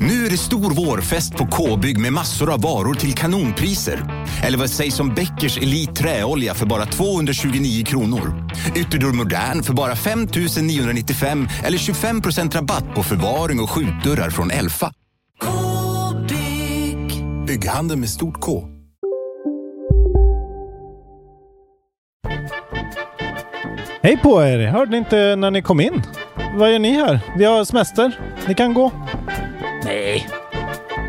Nu är det stor vårfest på K-bygg med massor av varor till kanonpriser. Eller vad sägs om Bäckers Elite Träolja för bara 229 kronor? Ytterdörr Modern för bara 5 995 eller 25% rabatt på förvaring och skjutdörrar från Elfa. K-bygg. Bygghandeln med stort K. Hej på er! Hörde ni inte när ni kom in? Vad gör ni här? Vi har semester. Ni kan gå.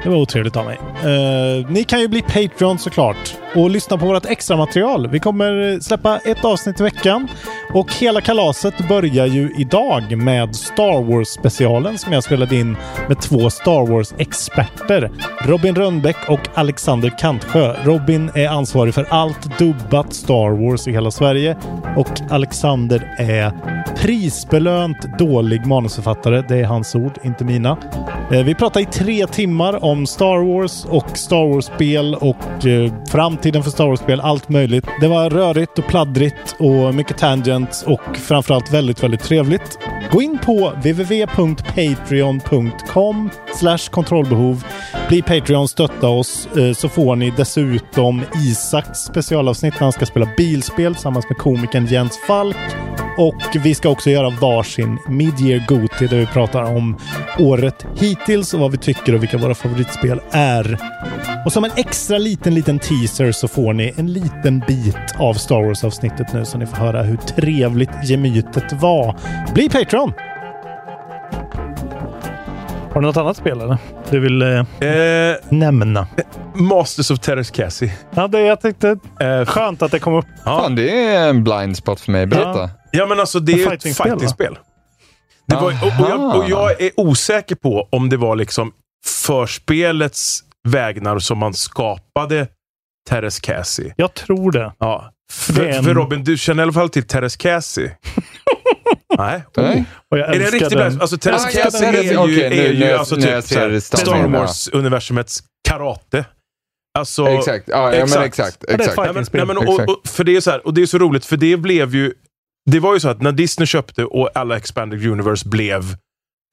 Det var otrevligt av mig. Uh, ni kan ju bli Patreon såklart och lyssna på vårt extra material. Vi kommer släppa ett avsnitt i veckan och hela kalaset börjar ju idag med Star Wars-specialen som jag spelade in med två Star Wars-experter. Robin Rönnbäck och Alexander Kantsjö. Robin är ansvarig för allt dubbat Star Wars i hela Sverige och Alexander är prisbelönt dålig manusförfattare. Det är hans ord, inte mina. Eh, vi pratar i tre timmar om Star Wars och Star Wars-spel och eh, framtiden för Star Wars-spel. Allt möjligt. Det var rörigt och pladdrigt och mycket tangents och framförallt väldigt, väldigt trevligt. Gå in på www.patreon.com kontrollbehov. Bli Patreon, stötta oss eh, så får ni dessutom Isaks specialavsnitt när han ska spela bilspel tillsammans med komikern Jens Falk. Och vi ska också göra varsin Midyear Goti där vi pratar om året hittills och vad vi tycker och vilka våra favoritspel är. Och som en extra liten, liten teaser så får ni en liten bit av Star Wars-avsnittet nu så ni får höra hur trevligt gemytet var. Bli Patreon! Har du något annat spel eller? Du vill eh, Eh, nämna? Masters of Terrace Cassie. Ja, det jag tänkte. Eh, Skönt att det kom upp. Fan, det är en blind spot för mig. Berätta. Ja, men alltså det är ett fightingspel. Det var, och, och, jag, och jag är osäker på om det var liksom för spelets vägnar som man skapade Terrace Cassie. Jag tror det. Ja. För, en- för Robin, du känner i alla fall till Terrace Cassie? Nej. Nej. Är det en riktig den. Alltså Ah, jag Cassie är ju, Okej, är nu- ju nu- alltså nu typ jag ser så här, det Star ja. Wars-universumets karate. Alltså, Exakt. Ja, ja, men exakt. exakt. Nej, men, fightingspel. nej, men, och, Exakt. och, för det är så här, och det är så roligt, för det blev ju... Det var ju så att när Disney köpte och alla Expanded Universe blev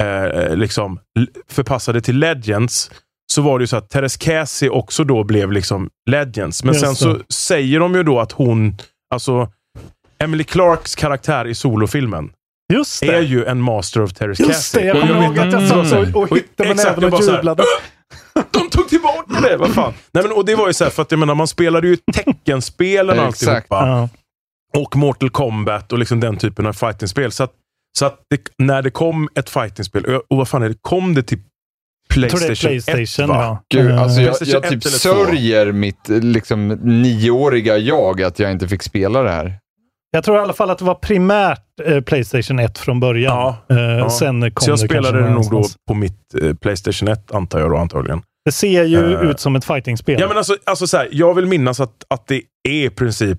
eh, liksom förpassade till Legends, så var det ju så att Teres Cassie också då blev liksom Legends. Men Just sen så säger de ju då att hon, alltså Emily Clarks karaktär i solofilmen, Just det. är ju en master of Teres Just Cassie. det, jag kommer ihåg att- jag satt så och Och- hittade med näven och så här, jublade. De tog tillbaka det! Vad fan? Nej, men, och det var ju så här, för att jag menar, man spelade ju teckenspelen och alltihopa. Ja. Och Mortal Kombat och liksom den typen av fightingspel. Så att, så att det, när det kom ett fightingspel, och, och vad fan är det? Kom det till Jag Playstation, Playstation, 1? Va? ja. Gud, Eh, alltså jag, Playstation jag typ 1 eller två. sörjer mitt liksom, nioåriga jag att jag inte fick spela det här. Jag tror i alla fall att det var primärt eh, Playstation 1 från början. Ja, Eh, ja. Sen kom Så jag det spelade det nog då på mitt eh, Playstation 1, antar jag då antagligen. Det ser ju Eh. ut som ett fightingspel. Ja, men alltså, alltså så här, jag vill minnas att, att det är i princip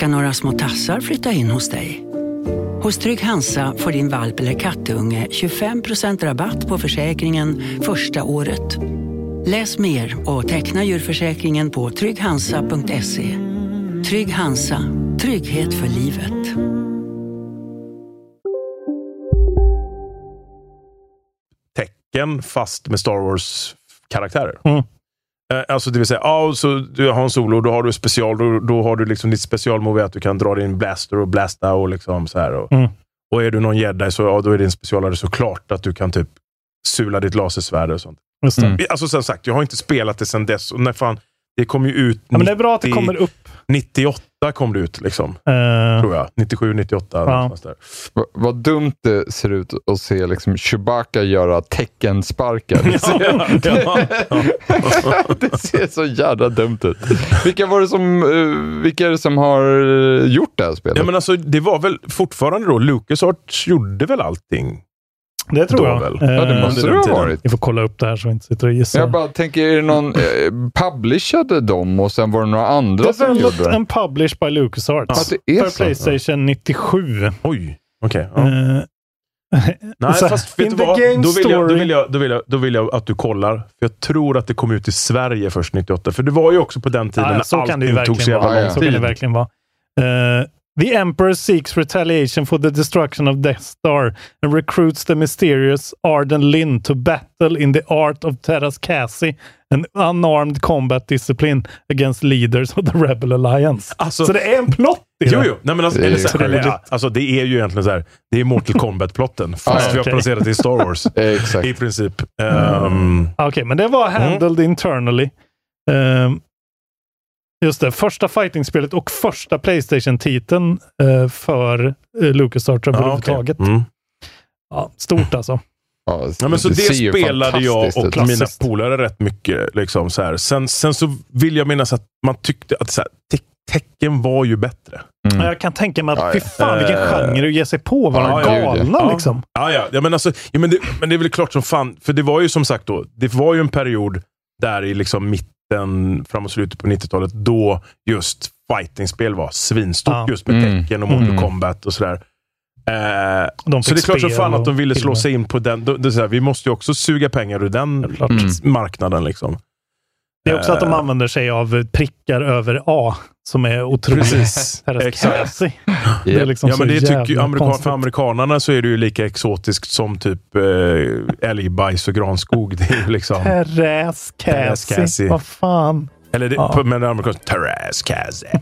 Ska några små tassar flytta in hos dig. Hos Trygg Hansa får din valp eller kattunge 25% rabatt på försäkringen första året. Läs mer och teckna djurförsäkringen på trygghansa.se. Trygg Hansa. Trygghet för livet. tecken fast med Star Wars-karaktärer. Mm. Eh, Alltså det vill säga, ja, så du har en solo, då har du special, då, då har du liksom ditt specialmove är att du kan dra din blaster och blasta och liksom så här. Och, Mm. och är du någon jedi så ja, då är din specialare såklart att du kan typ sula ditt lasersvärd och sånt. Mm. Alltså som sagt, jag har inte spelat det sedan dess. Och när fan, det kom ju ut Ja, men det är bra att det 90 kommer upp. 98 kom det ut, liksom, Eh, tror jag. 97, 98. Ja. någonstans där. Va- Vad dumt det ser ut att se liksom Chewbacca göra teckensparkar. Det ser, Ja, ja. det ser så jävla dumt ut. Vilka, var det som, eh, vilka är det som har eh, gjort det här spelet? Ja, men alltså, det var väl fortfarande då, LucasArts gjorde väl allting? Det tror jag. väl. Eh, ja, det måste det ha varit. Vi får kolla upp det här så vi inte sitter och gissar. Jag bara tänker, är det någon, eh, publishade de och sen var det några andra som gjorde Developed det? and published by LucasArts. Ja, för. Playstation 97. Oj, okej. ja. Eh, Nej, så fast vet du vad? Då vill, jag, då, vill jag, då, vill jag, då vill jag att du kollar. För Jag tror att det kom ut i Sverige först 98. För det var ju också på den tiden Ja, när allting tog så verkligen jävla lång ja. Så kan det tid. verkligen vara. Eh, the Emperor seeks retaliation for the destruction of Death Star and recruits the mysterious Arden Lin to battle in the art of Terras Kasi, an unarmed combat discipline against leaders of the Rebel Alliance. Alltså- så det är en plott i Jo, det. jo. Nej, men alltså, Det är så, eller, ja, alltså, det är ju egentligen så här. Det är Mortal Kombat-plotten. Fast Ja, vi har placerat det i Star Wars. Exakt. I princip. Ah, Okej, men det var handled internally. Ehm, just det, första fighting-spelet och första Playstation-titeln eh, för uh, LucasArts ja, överhuvudtaget. okej. Mm. Ja, stort alltså. Ja, Ja, men så det, spelade jag och ut. mina polare rätt mycket. Liksom, så här. Sen, sen så vill jag minnas att man tyckte att så här, te- tecken var ju bättre. Mm. Jag kan tänka mig att Ja, fy fan vilken Eh, genre att ge sig på. Var ja, galna Ja. liksom? Ja, ja. ja, men, alltså, ja men, det, men det är väl klart som fan. För det var ju som sagt då, det var ju en period där i liksom mitten, framåt slutet på 90-talet, då just fightingspel var svinstort. Ja. Just med Mm. tecken och Mortal Mm. Kombat och sådär. Eh, De så det är klart som fan att de ville slå filmer. sig in på den. då- Det är så här, vi måste ju också suga pengar ur den. Mm. marknaden. Liksom. Det är också att de Eh, använder sig av prickar över A som är otroligt Precis. Exakt. Det är liksom Ja, men det tycker amerikan, för amerikanerna så är det ju lika exotiskt som typ eh, älgbajs och granskog. Det är liksom... Kasi. Vad fan. Eller det, Ja. på, men amerikanskt Kazi.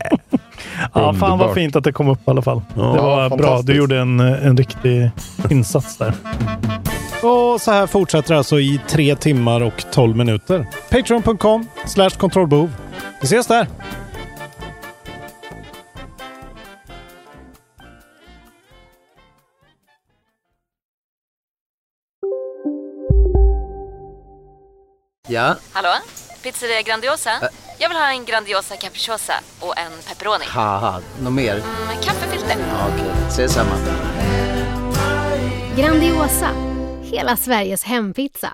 Ja, fan vad fint att det kom upp i alla fall. Ja, det var bra. Du gjorde en, en riktig insats där. Och så här fortsätter det alltså i tre timmar och 12 minuter. Patreon.com slash kontrollbehov. Vi ses där! Ja, Hallå? Pizzeria Grandiosa? Jag vill ha en Grandiosa capriciosa och en pepperoni. haha, något mer? Med kaffefilter. Ja, Okej, ses samma. Grandiosa, hela Sveriges hempizza.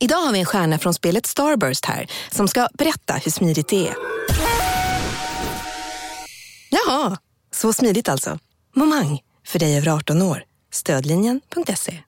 Idag har vi en stjärna från spelet Starburst här, som ska berätta hur smidigt det är. Jaha, så smidigt alltså. Momang, för dig över 18 år. Stödlinjen.se.